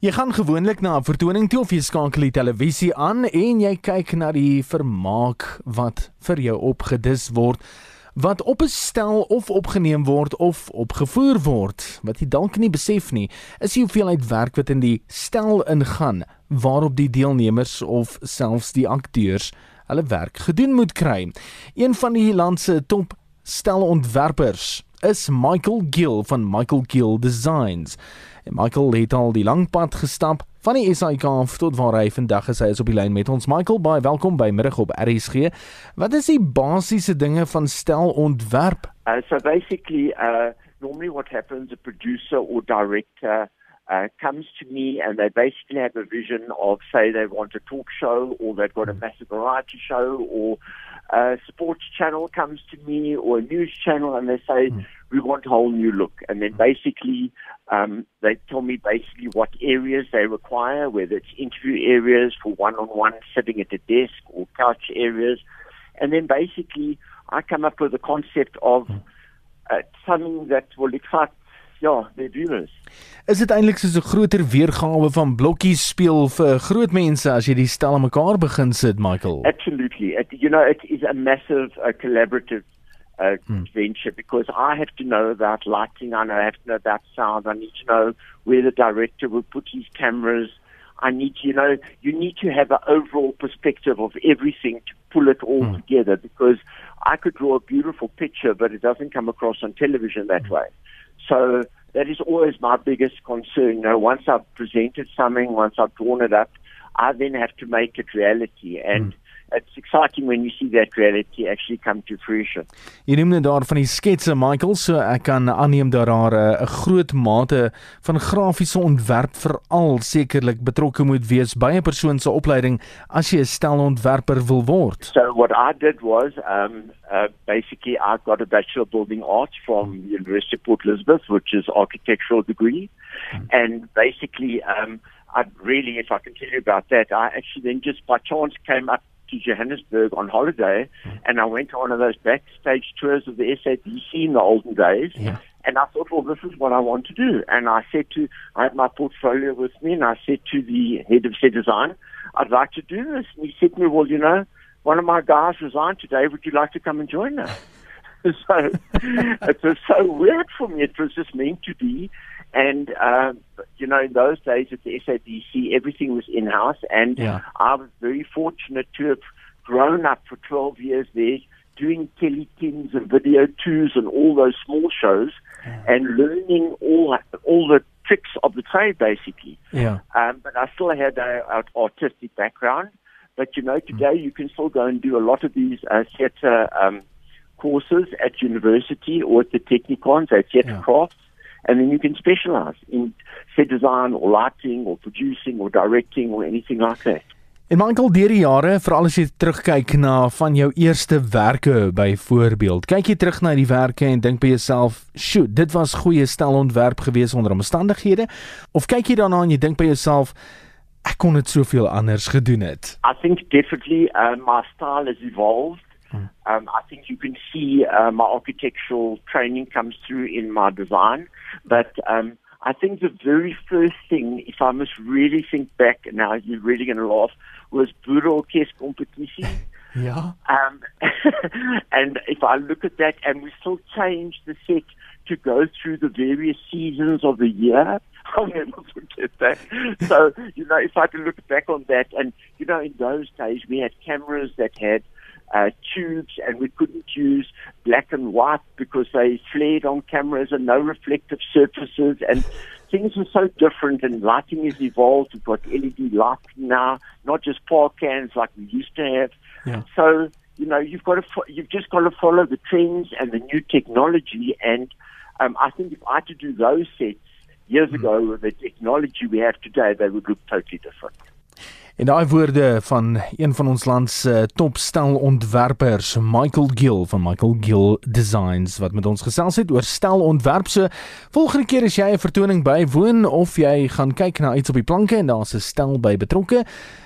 Jy gaan gewoonlik na 'n vertoning toe of jy skakel die televisie aan en jy kyk na die vermaak wat vir jou opgedis word wat op 'n stel of opgeneem word of opgevoer word. Wat jy dalk nie besef nie, is die hoeveelheid werk wat in die stel ingaan waarop die deelnemers of selfs die akteurs hulle werk gedoen moet kry. Een van die land se top stelontwerpers is Michael Gill van Michael Gill Designs. En Michael het al die lang pad gestap van die SAIK tot waar hy vandag is. Hy is op die lyn met ons. Michael, baie welkom by middag op RSG. Wat is die basiese dinge van stelontwerp? Uh, so basically, uh, normally what happens, a producer or director uh, comes to me and they basically have a vision of, say, they want a talk show or they've got a massive variety show or a sports channel comes to me or a news channel and they say, mm. we want a whole new look. And then basically, um, they tell me basically what areas they require, whether it's interview areas for one-on-one sitting at a desk or couch areas. And then basically, I come up with a concept of uh, something that will excite ja, die viewers. Is dit eintlik soos 'n groter weergawe van blokkies speel vir groot mense as jy die stel aan mekaar begin sit, Michael? Absolutely. It, you know, it is a massive uh, collaborative uh, hmm. venture because I have to know about lighting, I, know, I have to know about sound, I need to know where the director will put his cameras. I need to, you know, you need to have an overall perspective of everything to pull it all hmm. together because I could draw a beautiful picture, but it doesn't come across on television that hmm. way. So that is always my biggest concern. You know, once I've presented something, once I've drawn it up, I then have to make it reality. And mm. It's exciting when you see that reality actually come to fruition. Jy neem net daar van die sketse Michael, so ek kan aanneem dat daar eh, 'n uh, groot mate van grafiese ontwerp veral sekerlik betrokke moet wees by 'n persoon se opleiding as jy 'n stelontwerper wil word. So what I did was um uh, basically I got a bachelor of building arts from. University of Port Elizabeth, which is architectural degree, mm. and basically um I really, if I can tell you about that, I actually then just by chance came up to Johannesburg on holiday, hmm. and I went on one of those backstage tours of the SABC in the olden days. Yeah. And I thought, well, this is what I want to do. And I said to, I had my portfolio with me, and I said to the head of set design, I'd like to do this. And he said to me, well, you know, one of my guys resigned today. Would you like to come and join us? so it was so weird for me. It was just meant to be. And, uh, you know, in those days at the SABC, everything was in house. And yeah. I was very fortunate to have grown up for 12 years there doing teletins and video twos and all those small shows yeah. and learning all, all the tricks of the trade, basically. Yeah. Um, but I still had an artistic background. But, you know, today mm. you can still go and do a lot of these uh, theatre um, courses at university or at the Technicons, at theatre yeah. crafts and then you can specialize in set design or lighting or producing or directing or anything like that. En Michael, deur die jare, veral as jy terugkyk na van jou eerste werke byvoorbeeld, kyk jy terug na die werke en dink by jouself, "Sjoe, dit was goeie stelontwerp geweest onder omstandighede." Of kyk jy daarna en jy dink by jouself, "Ek kon dit soveel anders gedoen het." I think definitely uh, my style has evolved. Hmm. Um, I think you can see uh, my architectural training comes through in my design. But um, I think the very first thing, if I must really think back, now you're really going to laugh, was Boerorkest competition. Yeah. Um, and if I look at that, and we still change the set to go through the various seasons of the year. I'll never forget that. So, you know, if I can look back on that, and, you know, in those days we had cameras that had uh, tubes, and we couldn't use black and white because they flared on cameras and no reflective surfaces. And things are so different, and lighting has evolved. We've got LED lighting now, not just power cans like we used to have. Yeah. So you know, you've got to fo- you've just got to follow the trends and the new technology. And um, I think if I had to do those sets years mm. ago with the technology we have today, they would look totally different. En daai woorde van een van ons land se topstelontwerpers, Michael Gill van Michael Gill Designs wat met ons gesels het oor stelontwerp. So volgende keer as jy 'n vertoning bywoon of jy gaan kyk na iets op die planke en daar's 'n stel by betrokke,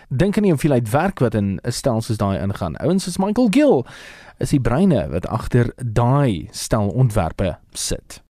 dink aan die hoeveelheid werk wat in 'n stel soos daai ingaan. Ouens soos Michael Gill is die breine wat agter daai stelontwerpe sit.